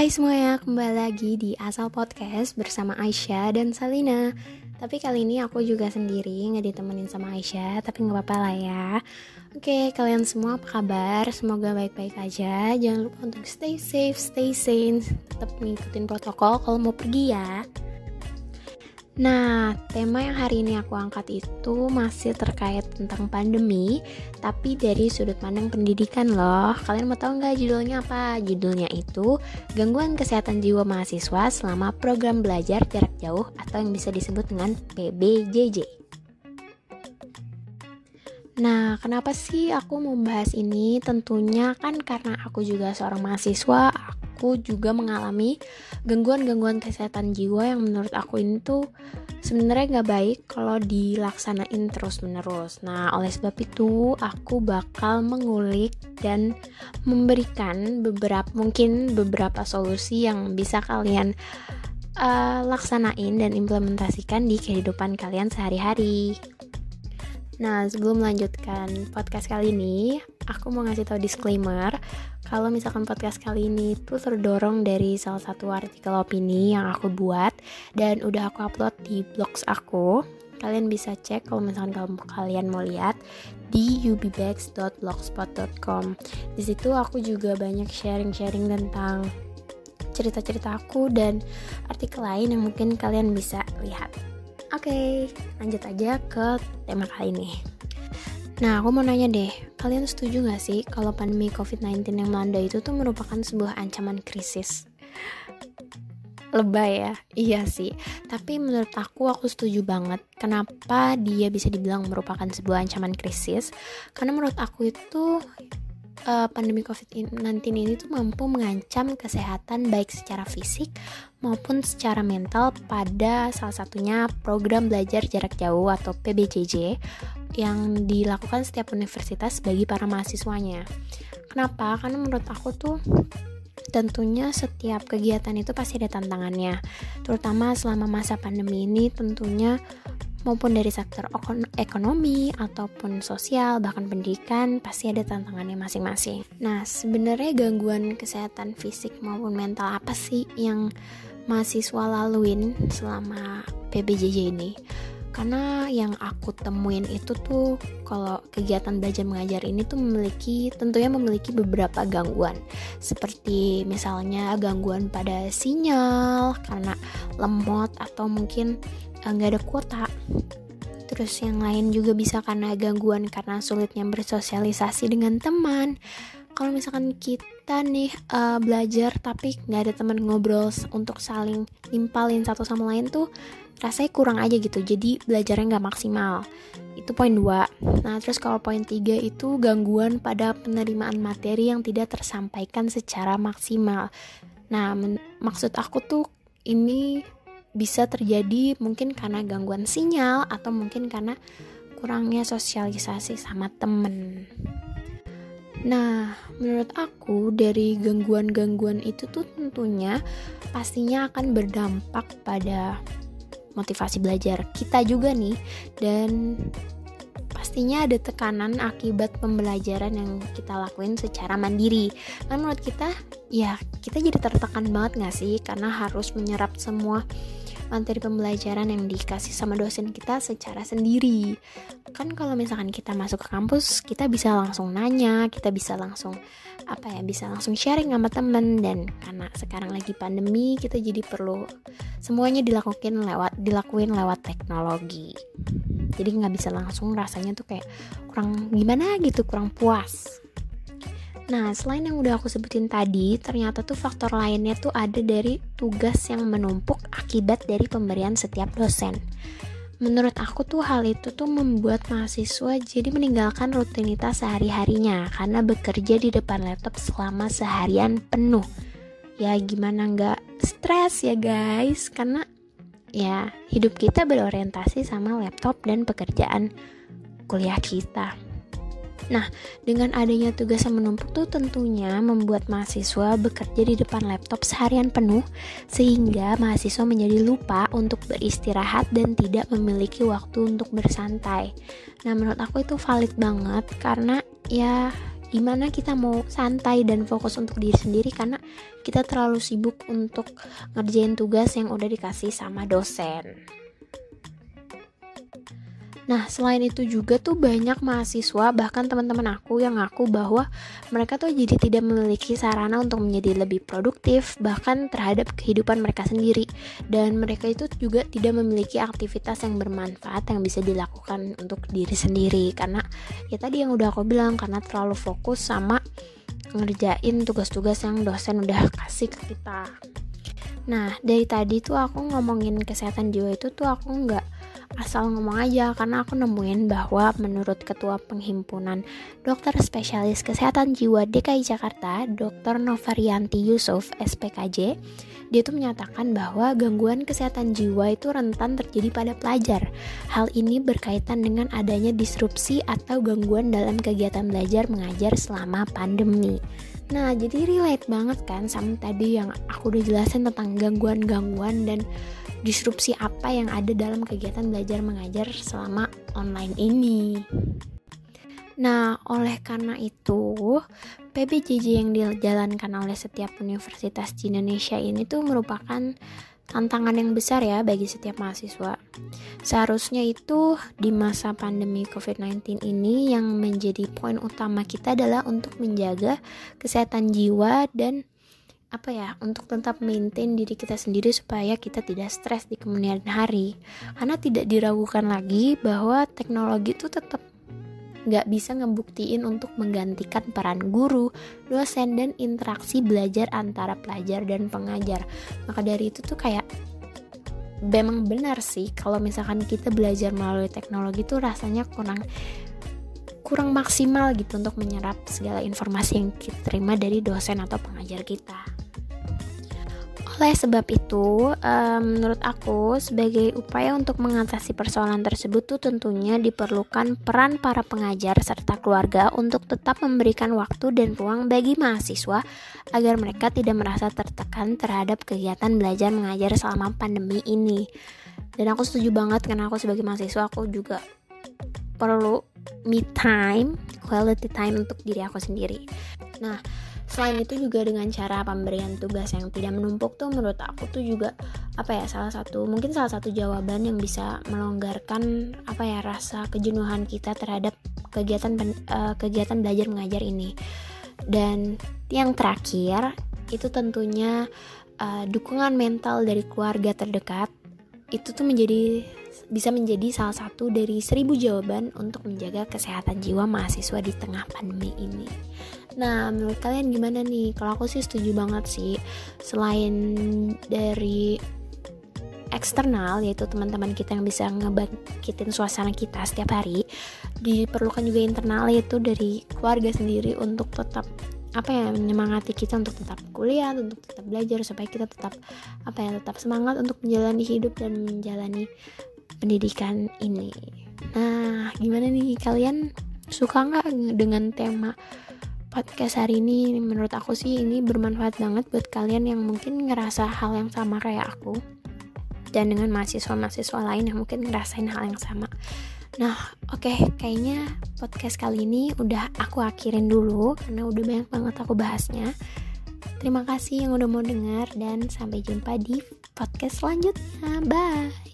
Hai semuanya, kembali lagi di Asal Podcast bersama Aisyah dan Salina. Tapi kali ini aku juga sendiri, nggak ditemenin sama Aisyah, tapi nggak apa-apa lah ya. Oke, kalian semua apa kabar? Semoga baik-baik aja. Jangan lupa untuk stay safe, stay sane. Tetap ngikutin protokol kalau mau pergi ya Nah, tema yang hari ini aku angkat itu masih terkait tentang pandemi, tapi dari sudut pandang pendidikan loh. Kalian mau tahu nggak judulnya apa? Judulnya itu Gangguan Kesehatan Jiwa Mahasiswa selama program belajar jarak jauh atau yang bisa disebut dengan PBJJ. Nah, kenapa sih aku membahas ini? Tentunya kan karena aku juga seorang mahasiswa, aku juga mengalami gangguan-gangguan kesehatan jiwa yang menurut aku ini tuh sebenarnya nggak baik kalau dilaksanain terus-menerus. Nah, oleh sebab itu aku bakal mengulik dan memberikan beberapa mungkin beberapa solusi yang bisa kalian uh, laksanain dan implementasikan di kehidupan kalian sehari-hari. Nah, sebelum melanjutkan podcast kali ini, aku mau ngasih tau disclaimer kalau misalkan podcast kali ini tuh terdorong dari salah satu artikel opini yang aku buat dan udah aku upload di blogs aku. Kalian bisa cek kalau misalkan kalau kalian mau lihat di ubbags.blogspot.com. Di situ aku juga banyak sharing-sharing tentang cerita-cerita aku dan artikel lain yang mungkin kalian bisa lihat. Oke, lanjut aja ke tema kali ini. Nah, aku mau nanya deh, kalian setuju gak sih kalau pandemi COVID-19 yang melanda itu tuh merupakan sebuah ancaman krisis? Lebay ya? Iya sih. Tapi menurut aku, aku setuju banget. Kenapa dia bisa dibilang merupakan sebuah ancaman krisis? Karena menurut aku itu uh, pandemi COVID-19 ini tuh mampu mengancam kesehatan baik secara fisik maupun secara mental pada salah satunya program belajar jarak jauh atau PBJJ yang dilakukan setiap universitas bagi para mahasiswanya. Kenapa? Karena menurut aku tuh tentunya setiap kegiatan itu pasti ada tantangannya. Terutama selama masa pandemi ini tentunya maupun dari sektor ekonomi ataupun sosial bahkan pendidikan pasti ada tantangannya masing-masing. Nah, sebenarnya gangguan kesehatan fisik maupun mental apa sih yang mahasiswa laluin selama PBJJ ini? Karena yang aku temuin itu tuh kalau kegiatan belajar mengajar ini tuh memiliki tentunya memiliki beberapa gangguan. Seperti misalnya gangguan pada sinyal karena lemot atau mungkin Eh, nggak ada kuota. Terus yang lain juga bisa karena gangguan karena sulitnya bersosialisasi dengan teman kalau misalkan kita nih uh, belajar tapi nggak ada teman ngobrol untuk saling nimpalin satu sama lain tuh rasanya kurang aja gitu. Jadi belajarnya nggak maksimal. Itu poin 2 nah terus kalau poin 3 itu gangguan pada penerimaan materi yang tidak tersampaikan secara maksimal. Nah maksud aku tuh ini bisa terjadi mungkin karena gangguan sinyal atau mungkin karena kurangnya sosialisasi sama temen. Nah, menurut aku dari gangguan-gangguan itu tuh tentunya pastinya akan berdampak pada motivasi belajar kita juga nih dan pastinya ada tekanan akibat pembelajaran yang kita lakuin secara mandiri. Nah, menurut kita ya kita jadi tertekan banget gak sih karena harus menyerap semua materi pembelajaran yang dikasih sama dosen kita secara sendiri. Kan kalau misalkan kita masuk ke kampus, kita bisa langsung nanya, kita bisa langsung apa ya, bisa langsung sharing sama temen dan karena sekarang lagi pandemi, kita jadi perlu semuanya dilakuin lewat dilakuin lewat teknologi. Jadi nggak bisa langsung rasanya tuh kayak kurang gimana gitu, kurang puas. Nah, selain yang udah aku sebutin tadi, ternyata tuh faktor lainnya tuh ada dari tugas yang menumpuk akibat dari pemberian setiap dosen. Menurut aku tuh hal itu tuh membuat mahasiswa jadi meninggalkan rutinitas sehari-harinya karena bekerja di depan laptop selama seharian penuh. Ya gimana nggak stres ya guys, karena ya hidup kita berorientasi sama laptop dan pekerjaan kuliah kita. Nah, dengan adanya tugas yang menumpuk tuh tentunya membuat mahasiswa bekerja di depan laptop seharian penuh sehingga mahasiswa menjadi lupa untuk beristirahat dan tidak memiliki waktu untuk bersantai. Nah, menurut aku itu valid banget karena ya gimana kita mau santai dan fokus untuk diri sendiri karena kita terlalu sibuk untuk ngerjain tugas yang udah dikasih sama dosen. Nah, selain itu juga tuh banyak mahasiswa, bahkan teman-teman aku yang ngaku bahwa mereka tuh jadi tidak memiliki sarana untuk menjadi lebih produktif, bahkan terhadap kehidupan mereka sendiri. Dan mereka itu juga tidak memiliki aktivitas yang bermanfaat yang bisa dilakukan untuk diri sendiri. Karena ya tadi yang udah aku bilang, karena terlalu fokus sama ngerjain tugas-tugas yang dosen udah kasih ke kita. Nah, dari tadi tuh aku ngomongin kesehatan jiwa itu tuh aku nggak asal ngomong aja karena aku nemuin bahwa menurut Ketua Penghimpunan Dokter Spesialis Kesehatan Jiwa DKI Jakarta, Dr. Novarianti Yusuf, SPKJ, dia tuh menyatakan bahwa gangguan kesehatan jiwa itu rentan terjadi pada pelajar. Hal ini berkaitan dengan adanya disrupsi atau gangguan dalam kegiatan belajar mengajar selama pandemi. Nah, jadi relate banget kan sama tadi yang aku udah jelasin tentang gangguan-gangguan dan disrupsi apa yang ada dalam kegiatan belajar mengajar selama online ini. Nah, oleh karena itu, PBJJ yang dijalankan oleh setiap universitas di Indonesia ini tuh merupakan tantangan yang besar ya bagi setiap mahasiswa. Seharusnya itu di masa pandemi COVID-19 ini yang menjadi poin utama kita adalah untuk menjaga kesehatan jiwa dan apa ya untuk tetap maintain diri kita sendiri supaya kita tidak stres di kemudian hari karena tidak diragukan lagi bahwa teknologi itu tetap nggak bisa ngebuktiin untuk menggantikan peran guru, dosen, dan interaksi belajar antara pelajar dan pengajar. Maka dari itu tuh kayak memang benar sih kalau misalkan kita belajar melalui teknologi tuh rasanya kurang kurang maksimal gitu untuk menyerap segala informasi yang kita terima dari dosen atau pengajar kita. Oleh sebab itu, um, menurut aku, sebagai upaya untuk mengatasi persoalan tersebut tuh tentunya diperlukan peran para pengajar serta keluarga untuk tetap memberikan waktu dan ruang bagi mahasiswa agar mereka tidak merasa tertekan terhadap kegiatan belajar mengajar selama pandemi ini. Dan aku setuju banget karena aku sebagai mahasiswa aku juga perlu me time, quality time untuk diri aku sendiri. Nah, selain itu juga dengan cara pemberian tugas yang tidak menumpuk tuh menurut aku tuh juga apa ya salah satu mungkin salah satu jawaban yang bisa melonggarkan apa ya rasa kejenuhan kita terhadap kegiatan uh, kegiatan belajar mengajar ini dan yang terakhir itu tentunya uh, dukungan mental dari keluarga terdekat itu tuh menjadi bisa menjadi salah satu dari seribu jawaban untuk menjaga kesehatan jiwa mahasiswa di tengah pandemi ini. Nah, menurut kalian gimana nih? Kalau aku sih setuju banget sih. Selain dari eksternal yaitu teman-teman kita yang bisa ngebangkitin suasana kita setiap hari diperlukan juga internal yaitu dari keluarga sendiri untuk tetap apa ya menyemangati kita untuk tetap kuliah untuk tetap belajar supaya kita tetap apa ya tetap semangat untuk menjalani hidup dan menjalani pendidikan ini nah gimana nih kalian suka nggak dengan tema podcast hari ini menurut aku sih ini bermanfaat banget buat kalian yang mungkin ngerasa hal yang sama kayak aku dan dengan mahasiswa-mahasiswa lain yang mungkin ngerasain hal yang sama. Nah, oke, okay, kayaknya podcast kali ini udah aku akhirin dulu karena udah banyak banget aku bahasnya. Terima kasih yang udah mau dengar dan sampai jumpa di podcast selanjutnya. Bye.